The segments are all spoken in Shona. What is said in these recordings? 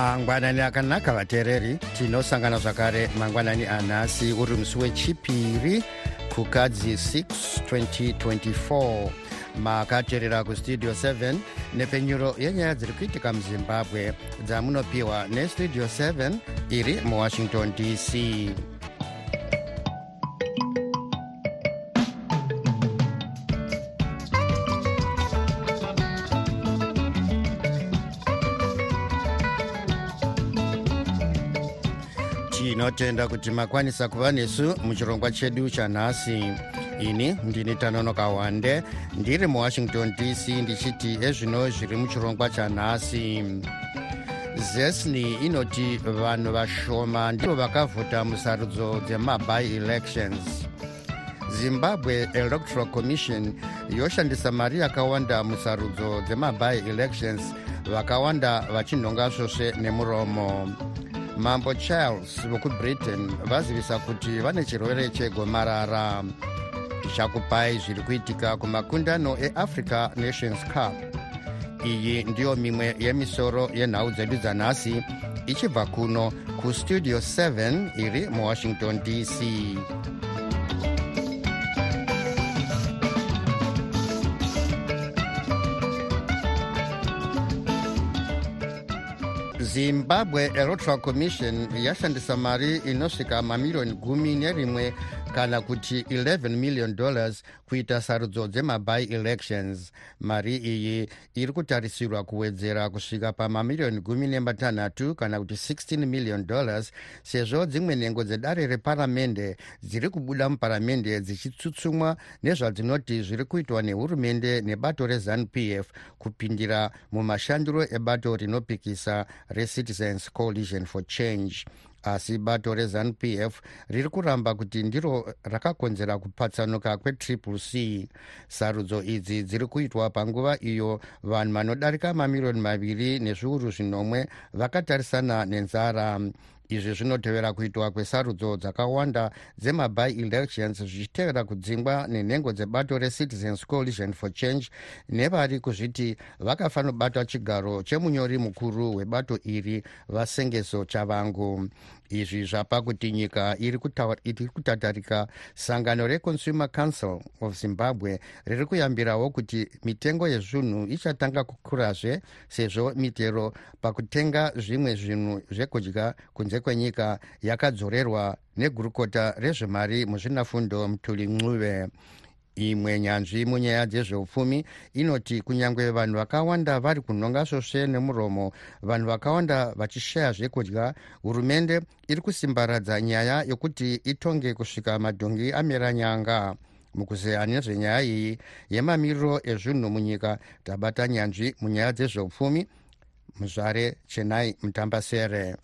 mangwanani akanaka vateereri. Tinosangana zvakare mangwanani anhasi uri musi wechipiri kukadzi 6 2024 makateerera kustudio 7 nepenyuro yenyaya dziri kuitika muzimbabwe dzamunopiwa nestudio 7 iri muwashington dc tinotenda kuti makwanisa kuva nesu muchirongwa chedu chanhasi. Ini ndini tanonoka wande ndiri muwashington dc ndichiti ezvino zviri muchirongwa chanhasi. Zesni inoti vanhu vashoma ndivo vakavhota musarudzo dzemaby elections. Zimbabwe electoral commission yoshandisa mari yakawanda musarudzo dzemaby elections vakawanda vachinhonga svosve nemuromo mambo charles vekubritain vazivisa kuti vane chirwere chegomarara. Tichakupai zviri kuitika kumakundano eafrica nations cup. Iyi ndiyo mimwe yemisoro yenhau dzedu dzanhasi ichibva kuno kustudio 7 iri muwashington dc zimbabwe electoral commission yashandisa mari inosvika mamiriyoni gumi nerimwe kana kuti 11 million dollars kuita sarudzo dzemaby elections. Mari iyi iri kutarisirwa kuwedzera kusvika pamamiriyoni gumi nematanhatu kana kuti 16 million dollars sezvo dzimwe nhengo dzedare reparamende dziri kubuda muparamende dzichitsutsumwa nezvadzinoti zviri kuitwa nehurumende nebato rezanup f kupindira mumashandiro ebato rinopikisa recitizens coalition for change asi bato rezanup f riri kuramba kuti ndiro rakakonzera kupatsanuka kwetriple c. Sarudzo idzi dziri kuitwa panguva iyo vanhu vanodarika mamiriyoni maviri nezviuru zvinomwe vakatarisana nenzara izvi zvinotevera kuitwa kwesarudzo dzakawanda dzemaby elections zvichitevera kudzingwa nenhengo dzebato recitizens coalition for change nevari kuzviti vakafanobata chigaro chemunyori mukuru webato iri vasengeso chavangu izvi zvapa kuti nyika iri kutatarika sangano reconsumer council of zimbabwe riri kuyambirawo kuti mitengo yezvinhu ichatanga kukurazve sezvo mitero pakutenga zvimwe zvinhu zvekudya kunze kwenyika yakadzorerwa negurukota rezvemari muzvinafundo mutuli ncuve imwe nyanzvi munyaya dzezveupfumi inoti kunyange vanhu vakawanda vari kunhonga svosve nemuromo vanhu vakawanda vachishaya zvekudya hurumende iri kusimbaradza nyaya yokuti itonge kusvika madhongi amera nyanga. Mukuzeya nezvenyaya iyi yemamiriro ezvinhu munyika tabata nyanzvi munyaya dzezveupfumi muzvare chenai mutambasere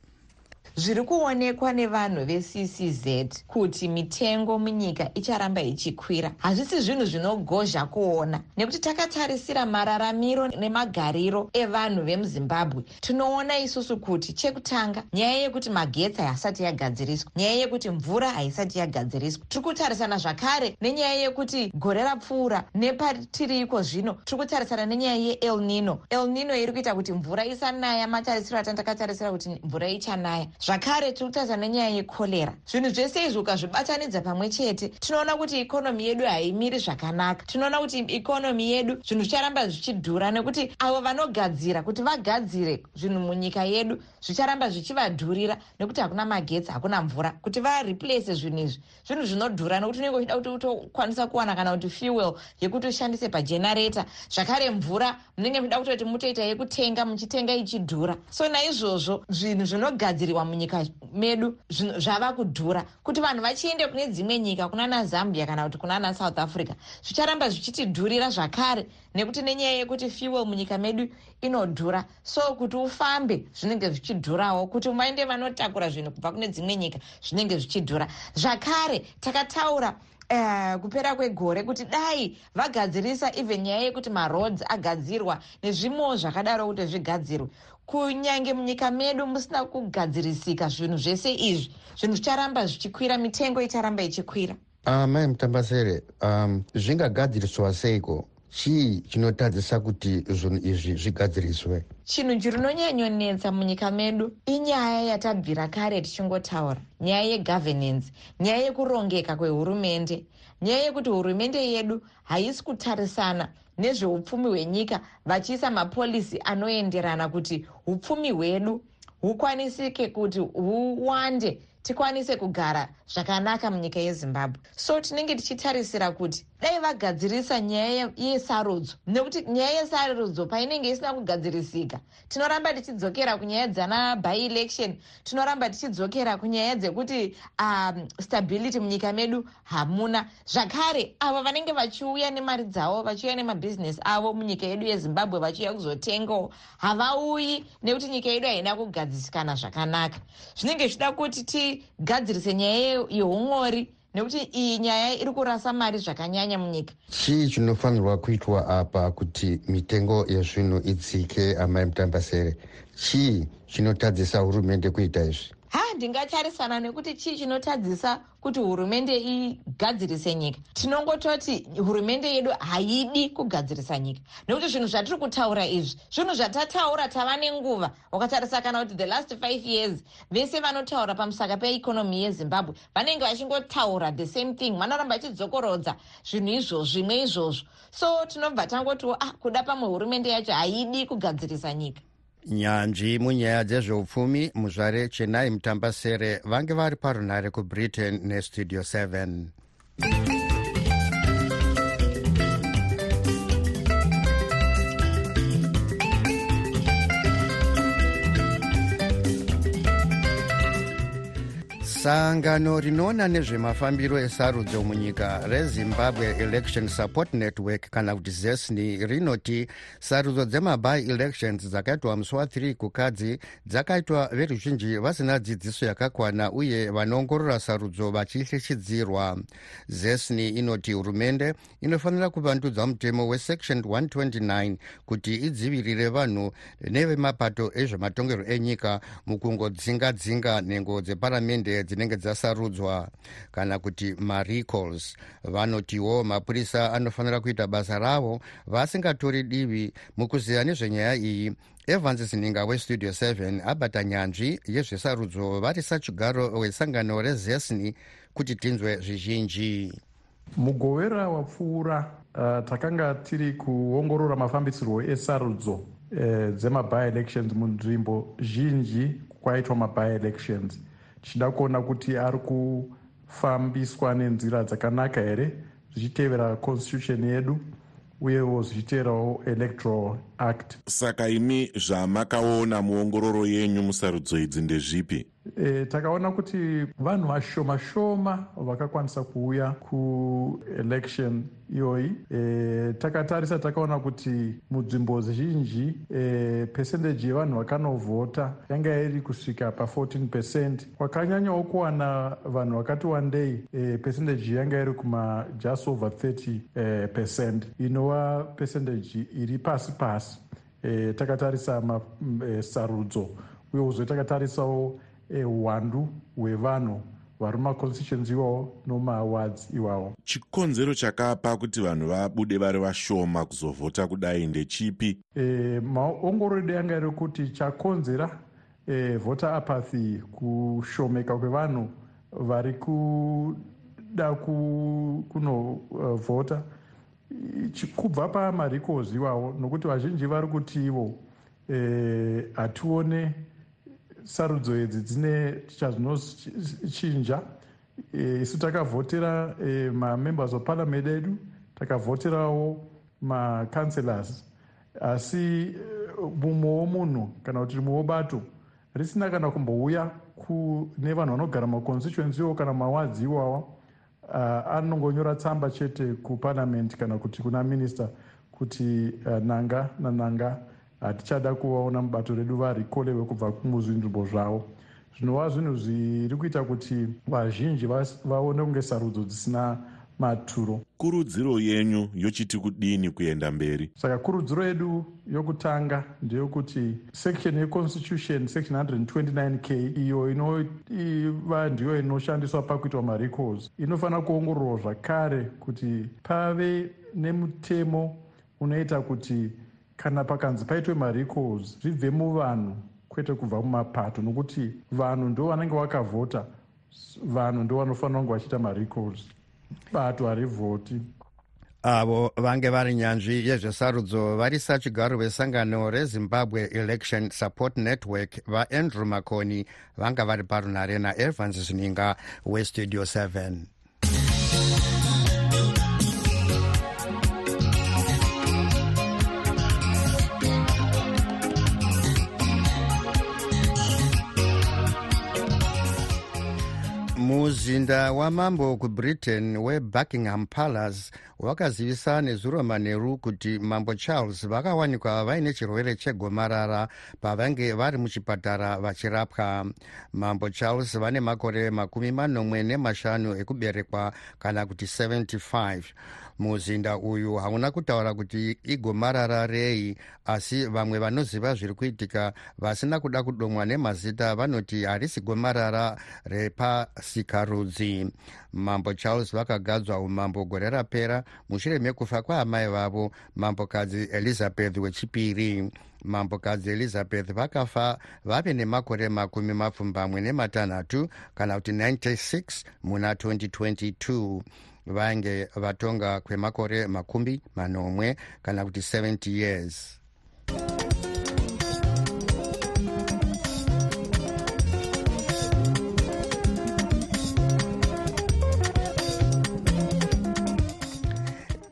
zviri kuonekwa nevanhu veccz kuti mitengo munyika icharamba ichikwira. Hazvisi zvinhu zvinogozha kuona. Nekuti takatarisira mararamiro nemagariro evanhu vemuzimbabwe tinoona isusu kuti chekutanga nyaya yekuti magetsi haisati yagadziriswa nyaya yekuti mvura haisati yagadziriswa. Tiri kutarisana zvakare nenyaya yekuti gore rapfuura nepatiriko zvino tiri kutarisana nenyaya yeel nino. El nino iri kuita kuti mvura isanaya matarisiro atandakatarisira kuti mvura ichanaya zvakare tiri kutarisana nenyaya yekorera zvinhu zvese izvi ukazvibatanidza pamwe chete tinoona kuti ikonomi yedu haimiri zvakanaka. Tinoona kuti ikonomi yedu zvinhu zvicharamba zvichidhura nekuti avo vanogadzira kuti vagadzire zvinhu munyika yedu zvicharamba zvichivadhurira nekuti hakuna magetsi hakuna mvura kuti vareplace zvinhu izvi. Zvinhu zvinodhura nekuti unenge uchida kuti utokwanisa kuwana kana kuti fuel yekuti ushandise pagenareta zvakare mvura munenge muchida kutoti mutoita yekutenga muchitenga ichidhura. So naizvozvo zvinhu zvinogadziriwa munyika medu zvava kudhura kuti vanhu vachiende kune dzimwe nyika kuna nazambia kana kuti kuna nasouth africa zvicharamba zvichitidhurira zvakare nekuti nenyaya yekuti fuel munyika medu inodhura. So kuti ufambe zvinenge zvichidhurawo kuti vaende vanotakura zvinhu kubva kune dzimwe nyika zvinenge zvichidhura. Zvakare takataura Uh, kupera kwegore kuti dai vagadzirisa even nyaya yekuti maroads agadzirwa nezvimwewo zvakadaro kuti zvigadzirwe kunyange munyika medu musina kugadzirisika zvinhu zvese izvi. Zvinhu zvicharamba zvichikwira mitengo icharamba ichikwira. Uh, mutambasere um, zvingagadziriswa seiko? Chii chinotadzisa kuti zvinhu izvi zvigadziriswe? Chinhu chirinonyanyonetsa munyika medu inyaya yatabvira kare tichingotaura nyaya yegovernance nyaya yekurongeka kwehurumende. Nyaya yekuti hurumende yedu haisi kutarisana nezveupfumi hwenyika vachiisa mapolisi anoenderana kuti upfumi hwedu hukwanisike kuti huwande tikwanise kugara zvakanaka munyika yezimbabwe. So tinenge tichitarisira kuti dai vagadzirisa nyaya yesarudzo nekuti nyaya yesarudzo painenge isina kugadzirisika tinoramba tichidzokera kunyaya dzana by election tinoramba tichidzokera kunyaya dzekuti um, stability munyika medu hamuna. Zvakare avo vanenge vachiuya nemari dzavo vachiuya nemabhizinesi avo munyika yedu yezimbabwe vachiuya kuzotengawo havauyi nekuti nyika yedu haina kugadzisikana zvakanaka. Zvinenge zvichida kuti tigadzirise nyaya yeumwori nekuti iyi nyaya iri kurasa mari zvakanyanya munyika. Chii chinofanirwa kuitwa apa kuti mitengo yezvinhu idzike amai mutambasere chii chinotadzisa hurumende kuita izvi ha ndingatarisana nekuti chii chinotadzisa kuti hurumende igadzirise nyika? Tinongototi hurumende yedu haidi kugadzirisa nyika. Nekuti zvinhu zvatiri kutaura izvi zvinhu zvatataura tava nenguva. Wakatarisa kana kuti the last five years vese vanotaura pamusaka peikonomi yezimbabwe vanenge vachingotaura the same thing vanoramba vachidzokorodza zvinhu izvozvo zvimwe izvozvo. So tinobva tangotiwo ah kuda pamwe hurumende yacho haidi kugadzirisa nyika nyanzvi munyaya dzezveupfumi muzvare chenai mutambasere vange vari parunhare kubritain nestudio 7 sangano rinoona nezvemafambiro esarudzo munyika rezimbabwe election support network kana kuti zesni rinoti sarudzo dzemaby elections dzakaitwa musi wa3 kukadzi dzakaitwa veruzhinji vasina dzidziso yakakwana uye vanoongorora sarudzo vachihlishidzirwa zesni inoti hurumende inofanira kuvandudza mutemo wesection 129 kuti idzivirire vanhu nevemapato ezvematongerwo enyika mukungodzinga-dzinga nhengo dzeparamende dzinenge dzasarudzwa kana kuti marecalls vanotiwo mapurisa anofanira kuita basa ravo vasingatori divi mukuziva nezvenyaya iyi. Evans zininga westudio 7 abata nyanzvi yezvesarudzo vari sachigaro wesangano rezesni kuti tinzwe zvizhinji. Mugovera wapfuura uh, takanga tiri kuongorora mafambisirwo esarudzo uh, dzemaby elections munzvimbo zhinji kwaitwa maby tichida kuona kuti ari kufambiswa nenzira dzakanaka here zvichitevera constitution yedu uyewo zvichiteerawo electoral act. Saka imi zvamakaona muongororo yenyu musarudzo idzi ndezvipi e, takaona kuti vanhu vashoma shoma vakakwanisa kuuya kuelection iyoyi. E, takatarisa takaona kuti munzvimbo zhinji e, pesendeji yevanhu vakanovhota yanga iri kusvika pa14 percent. Kwakanyanyawo kuwana vanhu vakati wandei e, pesendeji yanga iri kuma just over 30 e, percent. Inova pesendeji iri pasi pasi. E, takatarisa masarudzo e, uyeuzve takatarisawo uwandu hwevanhu vari mumaconstitutions iwawo nomaawards iwawo. Chikonzero chakapa kuti vanhu vabude vari vashoma kuzovhota kudai ndechipi? E, maongoro edu yanga iri kuti chakonzera e, voter apathy kushomeka kwevanhu vari kuda kunovhota uh, kubva pamarecals iwawo nokuti vazhinji vari kuti ivo hatione e, sarudzo idzi dzine chazvinochinja e, isu takavhotera e, mamembers of parliament edu takavhoterawo macancelors asi e, mumwe womunhu kana kuti rimwe wobato risina kana kumbouya nevanhu vanogara maconstituency iwo kana mawadzi iwawa anongonyora tsamba chete kuparliament kana kuti kuna minista kuti nanga nananga hatichada kuvaona mubato redu varikolewe kubva muzvinzvimbo zvavo. Zvinova zvinhu zviri kuita kuti vazhinji vaone kunge sarudzo dzisina maturo. Kurudziro yenyu yochiti kudini kuenda mberi? Saka kurudziro yedu yokutanga ndeyokuti section yeconstitution section 129k iyo inova ndiyo inoshandiswa pakuitwa marecals inofanira kuongororwa zvakare kuti pave nemutemo unoita kuti kana pakanzi paitwe marecalls zvibve muvanhu kwete kubva mumapato nokuti vanhu ndo vanenge vakavhota vanhu ndo vanofanira kunge vachiita marecalls bato harivhoti avo vange vari nyanzvi yezvesarudzo varisa chigaro vesangano rezimbabwe election support network vaandrew maconi vanga vari parunhare naevans zvininga westudio 7 muzinda wamambo kubritain webuckingham palace wakazivisa nezuro manheru kuti mambo charles vakawanikwa vaine chirwere chegomarara pavange vari muchipatara vachirapwa. Mambo charles vane makore makumi manomwe nemashanu ekuberekwa kana kuti 75 muzinda uyu hauna kutaura kuti igomarara rei asi vamwe vanoziva zviri kuitika vasina kuda kudomwa nemazita vanoti harisi gomarara repasikarudzi. Mambo charles vakagadzwa umambo gore rapera mushure mekufa kwaamai vavo mambokadzi elizabeth wechipiri. Mambokadzi elizabeth vakafa vave nemakore makumi mapfumbamwe nematanhatu kana kuti 96 muna 2022 vainge vatonga kwemakore makumi manomwe kana kuti 70 years.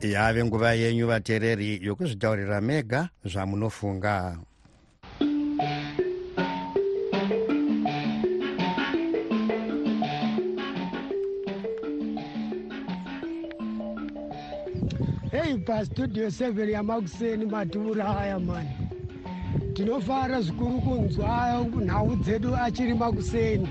Yave nguva yenyu vateereri yokuzvitaurira mega zvamunofunga hei pastudio 7 yamakuseni madhura aya mani tinofara zvikuru kunzwa nhau dzedu achiri makuseni.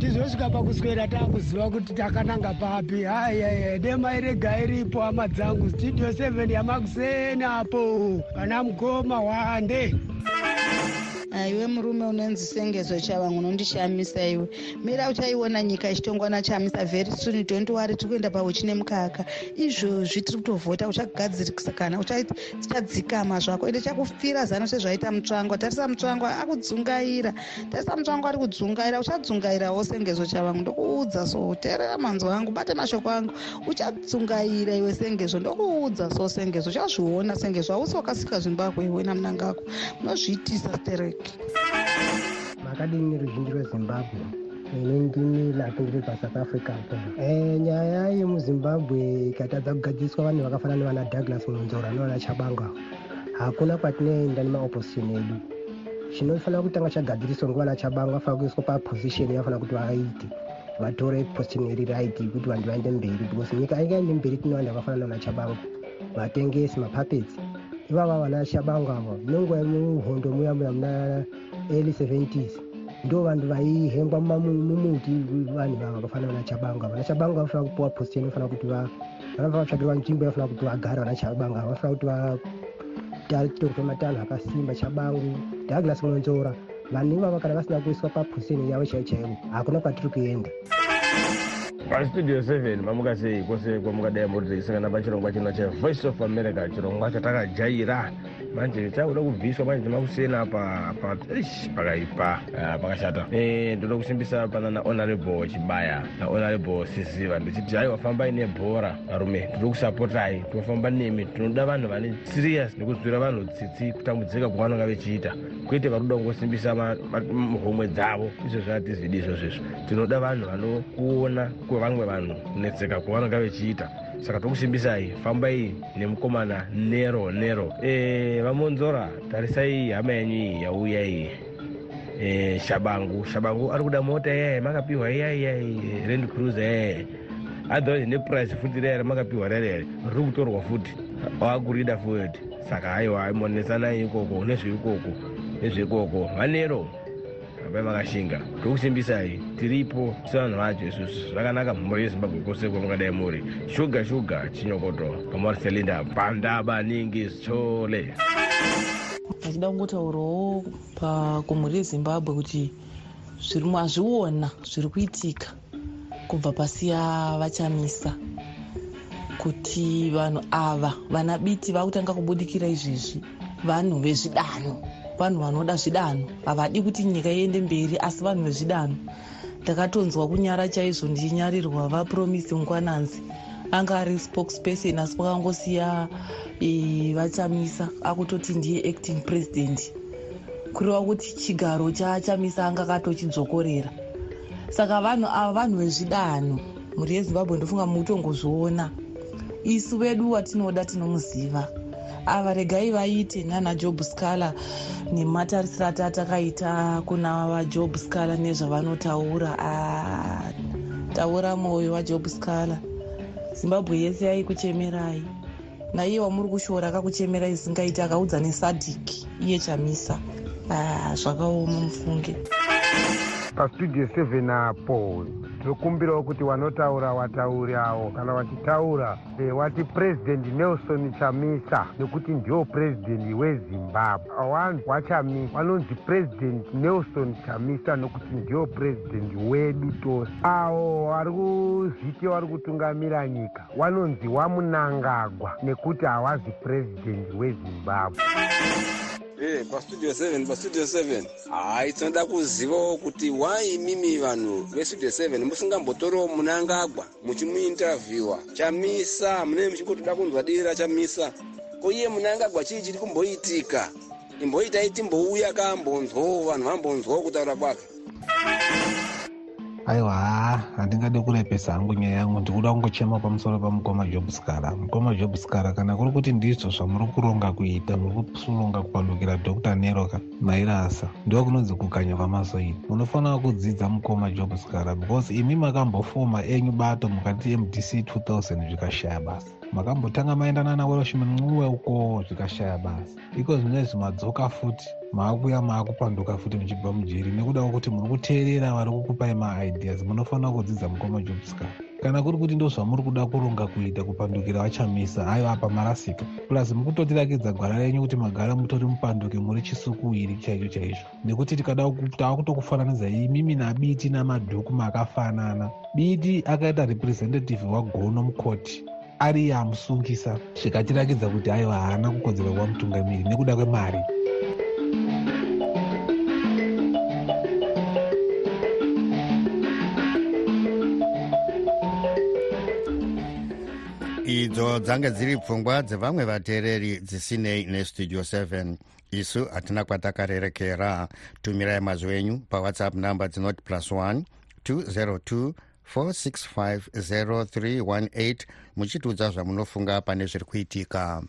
Tizosvika pakuswera taakuziva kuti takananga papi. Hayaya dema irega iripo hama dzangu. Studio 7 yamakuseni apo. Pana mukoma wande aiwe murume unonzi sengezo chavangu unondishamisa iwe. Mira uchaiona nyika ichitongwa nachamisa very soon. Don't wari tiri kuenda pauchine mukaka izvozvi tiri kutovhota uchagadzirisa kana uchadzikama zvako. Ende chakufira zano sezvaita mutsvangwa. Tarisa mutsvangwa akudzungaira. Tarisa mutsvangwa ari kudzungaira uchadzungairawo sengezo chavangu ndokuudza so teerera manzwa angu bate mashoko angu. Uchadzungaira iwe sengezo ndokuudza so sengezo. Uchazviona sengezo hausi wakasika zimbabwe iwe namunangako munozviitisa stereki makadini ruzhinji rwezimbabwe ine ndimi lapindiri pasouth africa po e, nyaya yemuzimbabwe ikatadza kugadziriswa vanhu vakafanana nevana douglas munzora nevana chabanga. Hakuna kwatinoenda nemaopposition edu chinofanira kutanga chagadziriswa ngevana chabanga vafanira kuiswa paposition yavafanira kuti vaite vatore position iri right kuti vanhu vaende mberi because nyika aingaende mberi tine vakafanana nevana chabanga. Vatengesi mapapets ivava vana chabanga ava nenguva yemuhondo muya muya muna early 70s ndo vanhu vaihengwa mumuti vanhu vava vakafanana nachabanga vana chabanga vanofanira kupiwa position vanofanira kuti vanofanira kutsvakirwa nzvimbo yavofanira kuti vagare vana chabanga vanofanira kuti vatorwe matanho akasimba chabangu douglas munonzora vanhu ivava kana vasina kuiswa paposition yavo chaivo chaivo hakuna kwatiri kuenda pastudio 7 mamuka sei kwose kwamungadai muri teisangana pachirongwa chino chevoice of america chirongwa chatakajaira manje chakuda kubviswa manje makusena apa pakaipa pakashata. Ndoda kusimbisa pana nahonorable chibaya. Nahonorable siziva ndichiti aiwa fambai nebhora varume tiri kusapotai tinofamba nemi tinoda vanhu vane serious nekuzwira vanhu tsitsi kutambudzika kwavanonga vechiita. Kwete vari kuda kungosimbisa homwe dzavo. Izvo zvatizvidi izvozvezvo tinoda vanhu vanokuona kwevamwe vanhu kunetseka kwavanonga vechiita saka tokusimbisai fambai nemukomana nero nero. E, vamonzora tarisai hama yenyu iyi yauya iyi. E, shabangu shabangu ari kuda mota iyaye makapiwa iyaiyayi rend cruiser iyaye otherwise neprice futi riyari makapiwa rerere riri kutorwa futi. Waakurida futi. Saka aiwa monesanai ikoko nezveikoko nezveikoko. Vanero abai makashinga tokusimbisai tiripo sevanhu vacho isusu zvakanaka mhuri yezimbabwe kwose kwamungadai muri. Shuga shuga chinyokoto. Pamariselinda pandaba ningi zichole achida kungotaurawo kumhuri yezimbabwe kuti zviri mwazviona zviri kuitika kubva pasi yavachamisa kuti vanhu ava vana biti vakutanga kubudikira izvezvi vanhu vezvidanho vanhu vanoda zvidanho havadi kuti nyika iende mberi asi vanhu vezvidanho. Ndakatonzwa kunyara chaizvo ndichinyarirwa vapromisi ngwananzi anga ari spokesperson asi vakangosiya e, vachamisa akutoti ndiye acting president. Kureva kuti chigaro chachamisa anga akatochidzokorera. Saka vanhu ava vanhu vezvidanho mhuri yezimbabwe ndofunga mukutongozviona isu vedu watinoda tinomuziva ava regai vaite nana job scaler nematarisiro atatakaita kuna vajob scaler nezvavanotaura. Taura mwoyo wajob scaler zimbabwe yese yaikuchemerai. Naiye wamuri kushora akakuchemerai isingaiti akaudza nesadhiki iye chamisa. Zvakaoma mufunge. Pastudio 7 apo tinokumbirawo kuti vanotaura wataurawo kana vachitaura e, wati purezidendi nelson chamisa nekuti ndio purezidendi wezimbabwe. Vanhu wachamisa vanonzi purezidendi nelson chamisa nokuti ndio purezidendi wedu tose. Avo vari kuzvite vari kutungamira nyika vanonzi wamunangagwa nekuti havazi purezidendi wezimbabwe e pastudio 7 pastudio 7 hai tinoda kuzivawo kuti wai mimi vanhu vestudio 7 musingambotoriwo munangagwa muchimuintervhiewa chamisa munee muchingotoda kunzwa diri rachamisa ko iye munangagwa chii chiri kumboitika? Imboitai timbouya kaambonzwawo vanhu vambonzwawo kutaura kwake aiwa handingadi kurepesa hangu nyaya yangu. Ndikuda kungochema pamusoro pamukoma job scara mukoma job scara kana kuri kuti ndizvo zvamuri kuronga kuita muri kuronga kupandukira dr. Neroka mairasa ndo kunonzi kukanya kwamasoini munofanira kudzidza mukoma job scara because imi makambofoma enyu bato mukati mdc 2000 zvikashaya basa makambotanga maendana naweroshman ncuwe uko zvikashaya basa iko zvinezvi madzoka futi maakuya maakupanduka futi muchibva mujeri. Nekuda kwekuti muri kuteerera vari kukupai maideas munofanira kudzidza mukoma jobscar kana kuri kuti ndo zvamuri kuda kuronga kuita kupandukira vachamisa aiwa apa marasika. Plus mukutotirakidza gwara renyu kuti magara mutori mupanduke muri chisukuiri chaicho chaizvo nekuti tikada tava kutokufananidza imimi nabiti namadhuku makafanana. Biti akaita representative wagono mukoti ari yamusungisa. Zvikatirakidza kuti aiwa haana kukodzera kuva mutungamiri nekuda kwemari. Idzo dzange dziri pfungwa dzevamwe vateereri dzisinei nestudio 7 isu hatina kwatakarerekera. Tumirai mazwi enyu pawhatsapp number dzinoti plus 1 202 4650318 muchitiudza zvamunofunga pane zviri kuitika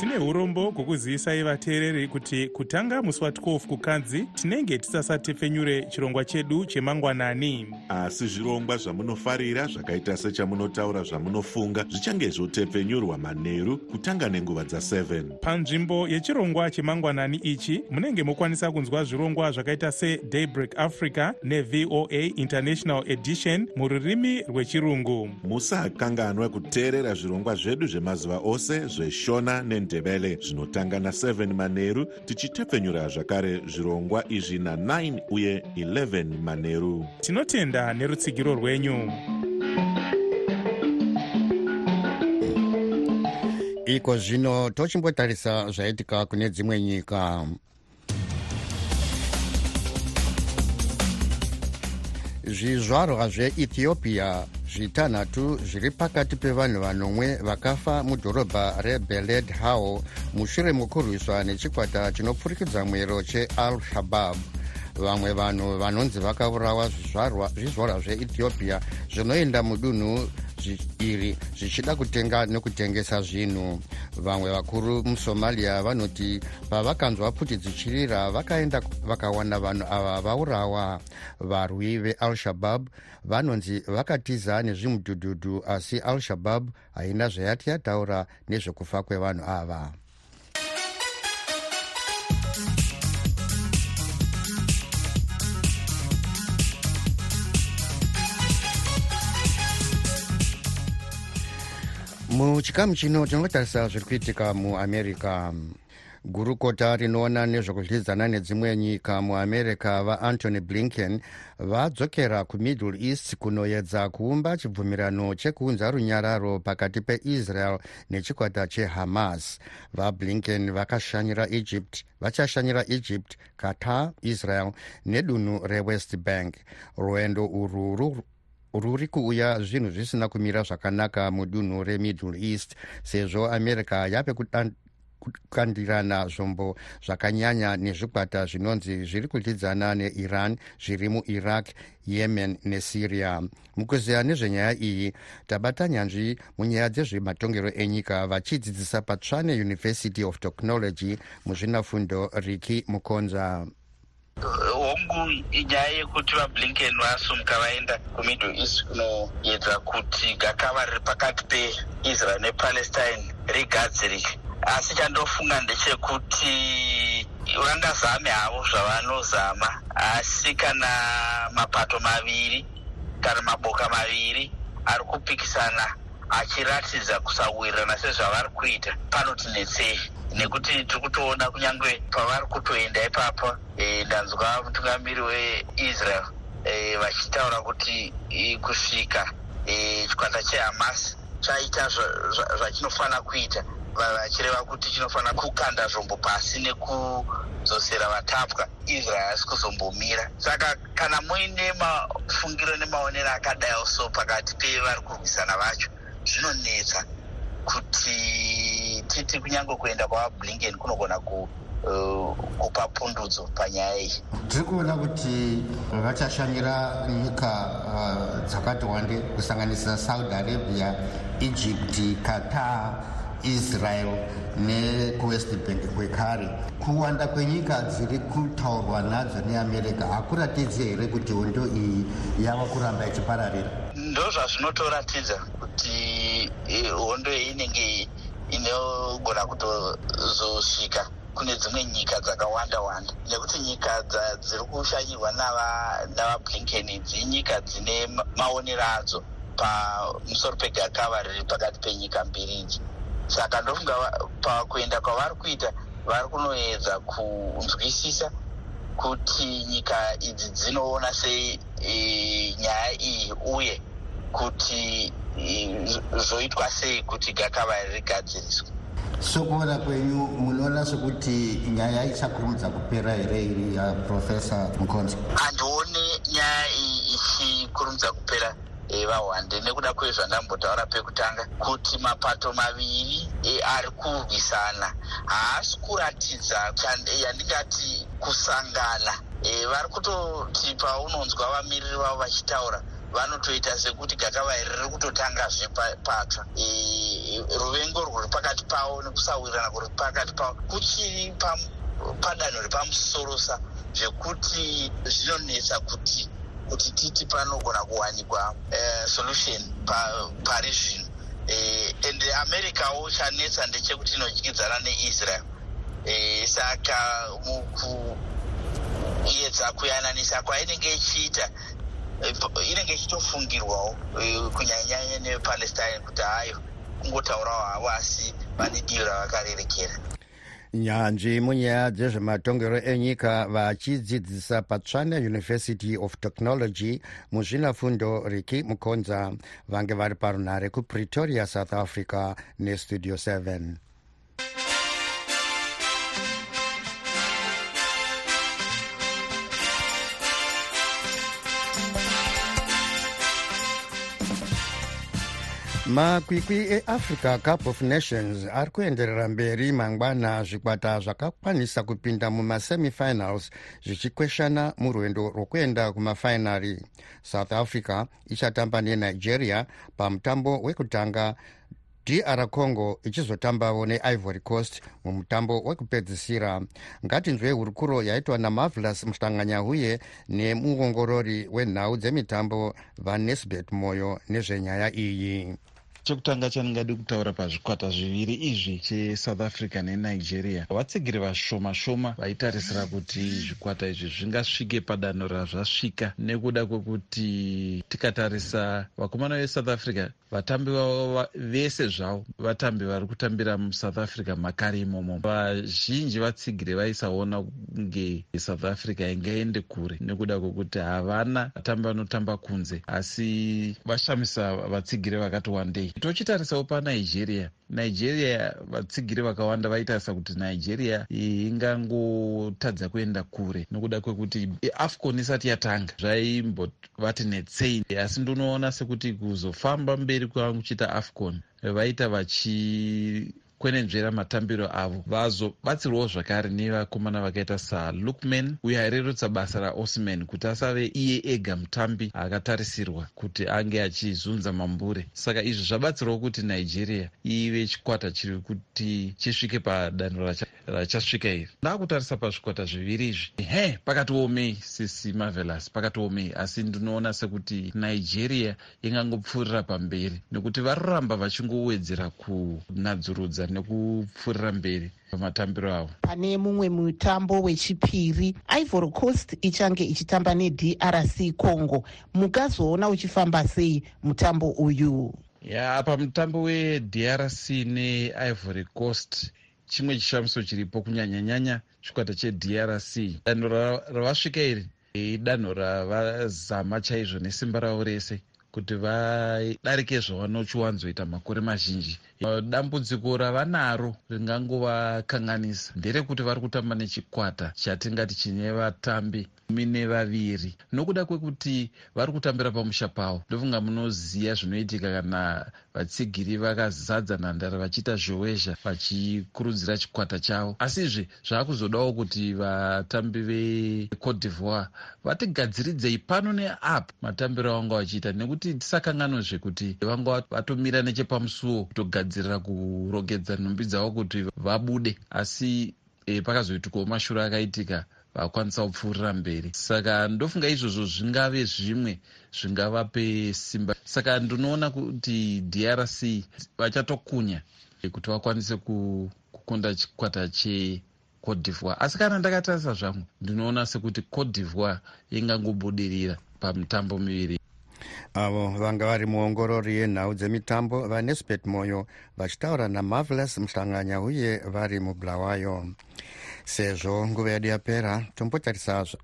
tine urombo hwokuzivisai vateereri kuti kutanga musi wa12 kukanzi tinenge tisasatepfenyure chirongwa chedu chemangwanani. Asi zvirongwa zvamunofarira zvakaita sechamunotaura zvamunofunga zvichange zvotepfenyurwa manheru kutanga nenguva dza7 panzvimbo yechirongwa chemangwanani ichi munenge mokwanisa kunzwa zvirongwa zvakaita sedaybreak africa nevoa international edition mururimi rwechirungu. Musakanganwa kuteerera zvirongwa zvedu zvemazuva ose zveshona nendebele zvinotanga na7 manheru tichitepfenyura zvakare zvirongwa izvi na9 uye 11 manheru tinotenda nerutsigiro rwenyu. Iko zvino tochimbotarisa zvaitika kune dzimwe nyika. Zvizvarwa zveethiopia zvitanhatu zviri pakati pevanhu vanomwe vakafa mudhorobha rebeled how mushure mekurwiswa nechikwata chinopfurikidza mwero cheal shabab vamwe vanhu vanonzi vakaurawa zvizvarwa zveethiopia zvinoenda mudunhu iri zvichida kutenga nekutengesa zvinhu. Vamwe vakuru musomalia vanoti pavakanzwa pfuti dzichirira vakaenda vakawana vanhu ava vaurawa. Varwi veal-shabab vanonzi vakatiza nezvimudhudhudhu asi al-shabab haina zvayati yataura nezvekufa kwevanhu ava muchikamu chino tinotarisa zviri kuitika muamerica gurukota rinoona nezvekudyidzana nedzimwe nyika muamerica vaantony blinken vadzokera kumiddle east kunoedza kuumba chibvumirano chekuunza runyararo pakati peisrael nechikwata chehamas. Vablinken vakashanyira egypt vachashanyira egypt qatar israel nedunhu rewest bank. Rwendo urwu ruri kuuya zvinhu zvisina kumira zvakanaka mudunhu remiddle east sezvo america yave kukandirana zvombo zvakanyanya nezvikwata zvinonzi zviri kudyidzana neiran zviri muiraq yemen nesyria. Mukuziva nezvenyaya iyi tabata nyanzvi munyaya dzezvematongero enyika vachidzidzisa patsvane university of technology muzvinafundo riki mukonza hongu inyaya yekuti vablinken vasumuka vaenda kumiddle east kunoedza kuti gakava riri pakati peisrael nepalestine rigadzirike. Asi chandofunga ndechekuti vangazame havo zvavanozama asi kana mapato maviri kana maboka maviri ari kupikisana achiratidza kusawirirana sezvavari kuita. Panotinetsei nekuti tiri kutoona kunyange pavari kutoenda ipapo e, ndanzwa mutungamiri weisrael e, vachitaura kuti e, kusvika e, chikwata chehamas chaita zvachinofanira kuita. Vachireva kuti chinofanira kukanda zvombo pasi nekudzosera vatapwa. Israel asi kuzombomira. Saka kana muine mafungiro nemaonero akadai so pakati pevari kurwisana vacho zvinonetsa kuti titi kunyange kuenda kwavablinken kunogona ku uh, kupa pundudzo panyaya iyi. Tiri kuona kuti vachashanyira nyika uh, dzakati wande kusanganisira saudi arabia egypt qatar israel nekuwest bank kwekare. Kuwanda kwenyika dziri kutaurwa nadzo neamerica hakuratidzi here kuti hondo iyi yava kuramba ichipararira ndo zvazvinotoratidza kuti e, hondo iyi inenge inogona kutozosvika kune dzimwe nyika dzakawanda wanda. Nekuti nyika dziri kushanyirwa navablinken dzinyika dzine maonero adzo pamusoro pegakava riri pakati penyika mbiri idzi. Saka ndofunga pakuenda kwavari kuita vari kunoedza kunzwisisa kuti nyika idzi dzinoona sei e, nyaya iyi uye kuti zvoitwa sei kuti gakava rigadziriswe? Sokuona kwenyu munoona sekuti nyaya ichakurumidza kupera here iri yaprofesa mukonzi handioni nyaya iyi ichikurumidza kupera vahwande nekuda kwezvandambotaura pekutanga kuti mapato maviri e, ari kurwisana. Haasi kuratidza yandingati kusangana. E, vari kutoti paunonzwa vamiriri vavo vachitaura vanotoita sekuti gakava iri riri kutotangazve patsva? E, ruvengo rwuri pakati pavo nekusawirirana kuri pakati pavo kuchiri padanho repamusorosa zvekuti zvinonetsa kuti kuti titi panogona kuwanikwa uh, solution pari zvino uh, and americawo chanetsa ndechekuti inodyidzana neisrael. Uh, saka mukuedza kuyananisa kwainenge ichiita inenge ichitofungirwawo kunyanyanyanya nepalestine kuti hayo kungotaurawo havo asi vane diro ravakarerekera. Nyanzvi munyaya dzezvematongero enyika vachidzidzisa patsvana university of technology muzvinafundo riki mukonza vange vari parunhare kupretoria south africa nestudio 7 makwikwi eafrica cup of nations ari kuenderera mberi mangwana zvikwata zvakakwanisa kupinda mumasemifinals zvichikweshana murwendo rwokuenda kumafainari south africa ichatamba nenigeria pamutambo wekutanga. Dr congo ichizotambawo neivory coast mumutambo wekupedzisira. Ngatinzwe hurukuro yaitwa namarvelous muhlanganyahuye nemuongorori wenhau dzemitambo vanesbet moyo nezvenyaya iyi chekutanga chandingadi kutaura pazvikwata zviviri izvi chesouth africa nenigeria. Vatsigiri vashoma shoma vaitarisira kuti zvikwata izvi zvingasvike padanho razvasvika nekuda kwekuti tikatarisa vakomana vesouth africa vatambi vavo vese zvavo vatambi vari kutambira musouth africa makare imomo. Vazhinji vatsigiri vaisaona kunge south africa ingaende kure nekuda kwekuti havana vatambi vanotamba kunze asi vashamisa vatsigiri vakati wandei tochitarisawo panigeria. Nigeria vatsigiri vakawanda vaitarisa kuti nigeria ingangotadza kuenda kure nokuda kwekuti afcon isati yatanga. Zvaimbovati netsei. Asi ndinoona sekuti kuzofamba mberi kwangu kuchiita afcon vaita vachi kwenenzvera matambiro avo. Vazobatsirwawo zvakare nevakomana vakaita salukman. Uyo airerutsa basa raosman kuti asave iye ega mutambi akatarisirwa kuti ange achizunza mambure. Saka izvi zvabatsirawo kuti nigeria ive chikwata chiri kuti chisvike padanho rachasvika iri. Ndaakutarisa pazvikwata zviviri izvi. He pakatiomei sisi marvelous pakatiomei asi ndinoona sekuti nigeria ingangopfuurira pamberi nekuti varoramba vachingowedzera kunadzurudza nekupfuurira mberi pamatambiro avo pane mumwe mutambo wechipiri ivory coast ichange ichitamba nedrc congo. Mukazoona uchifamba sei mutambo uyu? Ya pamutambo wedrc neivory coast chimwe chishamiso chiripo kunyanyanyanya chikwata chedrc. Danho ravasvika iri idanho ravazama chaizvo nesimba ravo rese kuti vadarike zvavanochiwanzoita makore mazhinji dambudziko ravanaro ringangovakanganisa. Nderekuti vari kutamba nechikwata chatingati chine vatambi kumi nevaviri nokuda kwekuti vari kutambira pamusha pavo ndofunga munoziva zvinoitika kana vatsigiri vakazadza nhandare vachiita zhowezha vachikurudzira chikwata chavo. Asizve zvaakuzodawo kuti vatambi vecote d'ivoire vatigadziridzei pano neapo matambiro avanga vachiita nekuti tisakanganwezve kuti vanga vatomira nechepamusuwo kutogadzirira kurogedza nhumbi dzavo kuti vabude. Asi e, pakazoitikawo mashure akaitika vakwanisa kupfuurira mberi. Saka ndofunga izvozvo zvingave zvimwe zvingavape simba. Saka ndinoona kuti drc vachatokunya kuti vakwanise kukunda chikwata checote d'ivoire. Asi kana ndakatarisa zvangu ndinoona sekuti cote d'ivoire ingangobudirira pamitambo miviri avo vanga vari muongorori yenhau dzemitambo vanesbet moyo vachitaura namarvelous muhlanganya uye vari mubulawayo sezvo nguva yedu yapera tombotarisazvo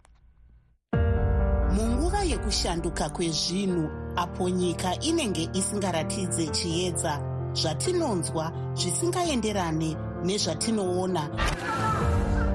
munguva yekushanduka kwezvinhu apo nyika inenge isingaratidze chiedza zvatinonzwa zvisingaenderane nezvatinoona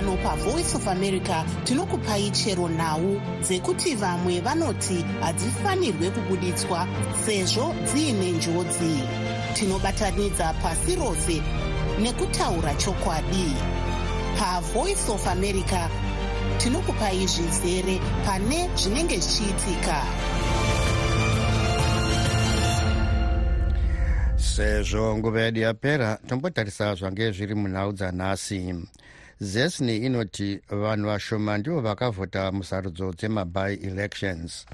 pano pavoice of america tinokupai chero nhau dzekuti vamwe vanoti hadzifanirwe kubuditswa sezvo dziine njodzi. Tinobatanidza pasi rose nekutaura chokwadi. Pavoice of america tinokupai zvizere pane zvinenge zvichiitika. Sezvo nguva yedu yapera tombotarisa zvange zviri munhau dzanhasi zesni inoti vanhu vashoma ndivo vakavhota musarudzo dzemaby elections.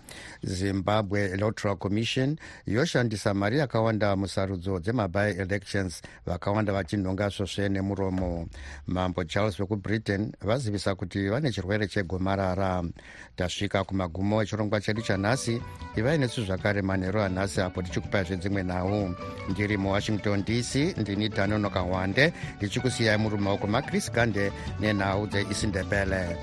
Zimbabwe electoral commission yoshandisa mari yakawanda musarudzo dzemaby elections vakawanda vachinhonga svosve nemuromo. Mambo charles vekubritain vazivisa kuti vane chirwere chegomarara. Tasvika kumagumo echirongwa chedu chanhasi ivai nesu zvakare manheru anhasi apo tichikupai zvedzimwe nhau. Ndiri muwashington dc ndini dhanonoka hwande ndichikusiyai muri mumaoko makris nina ude isindebele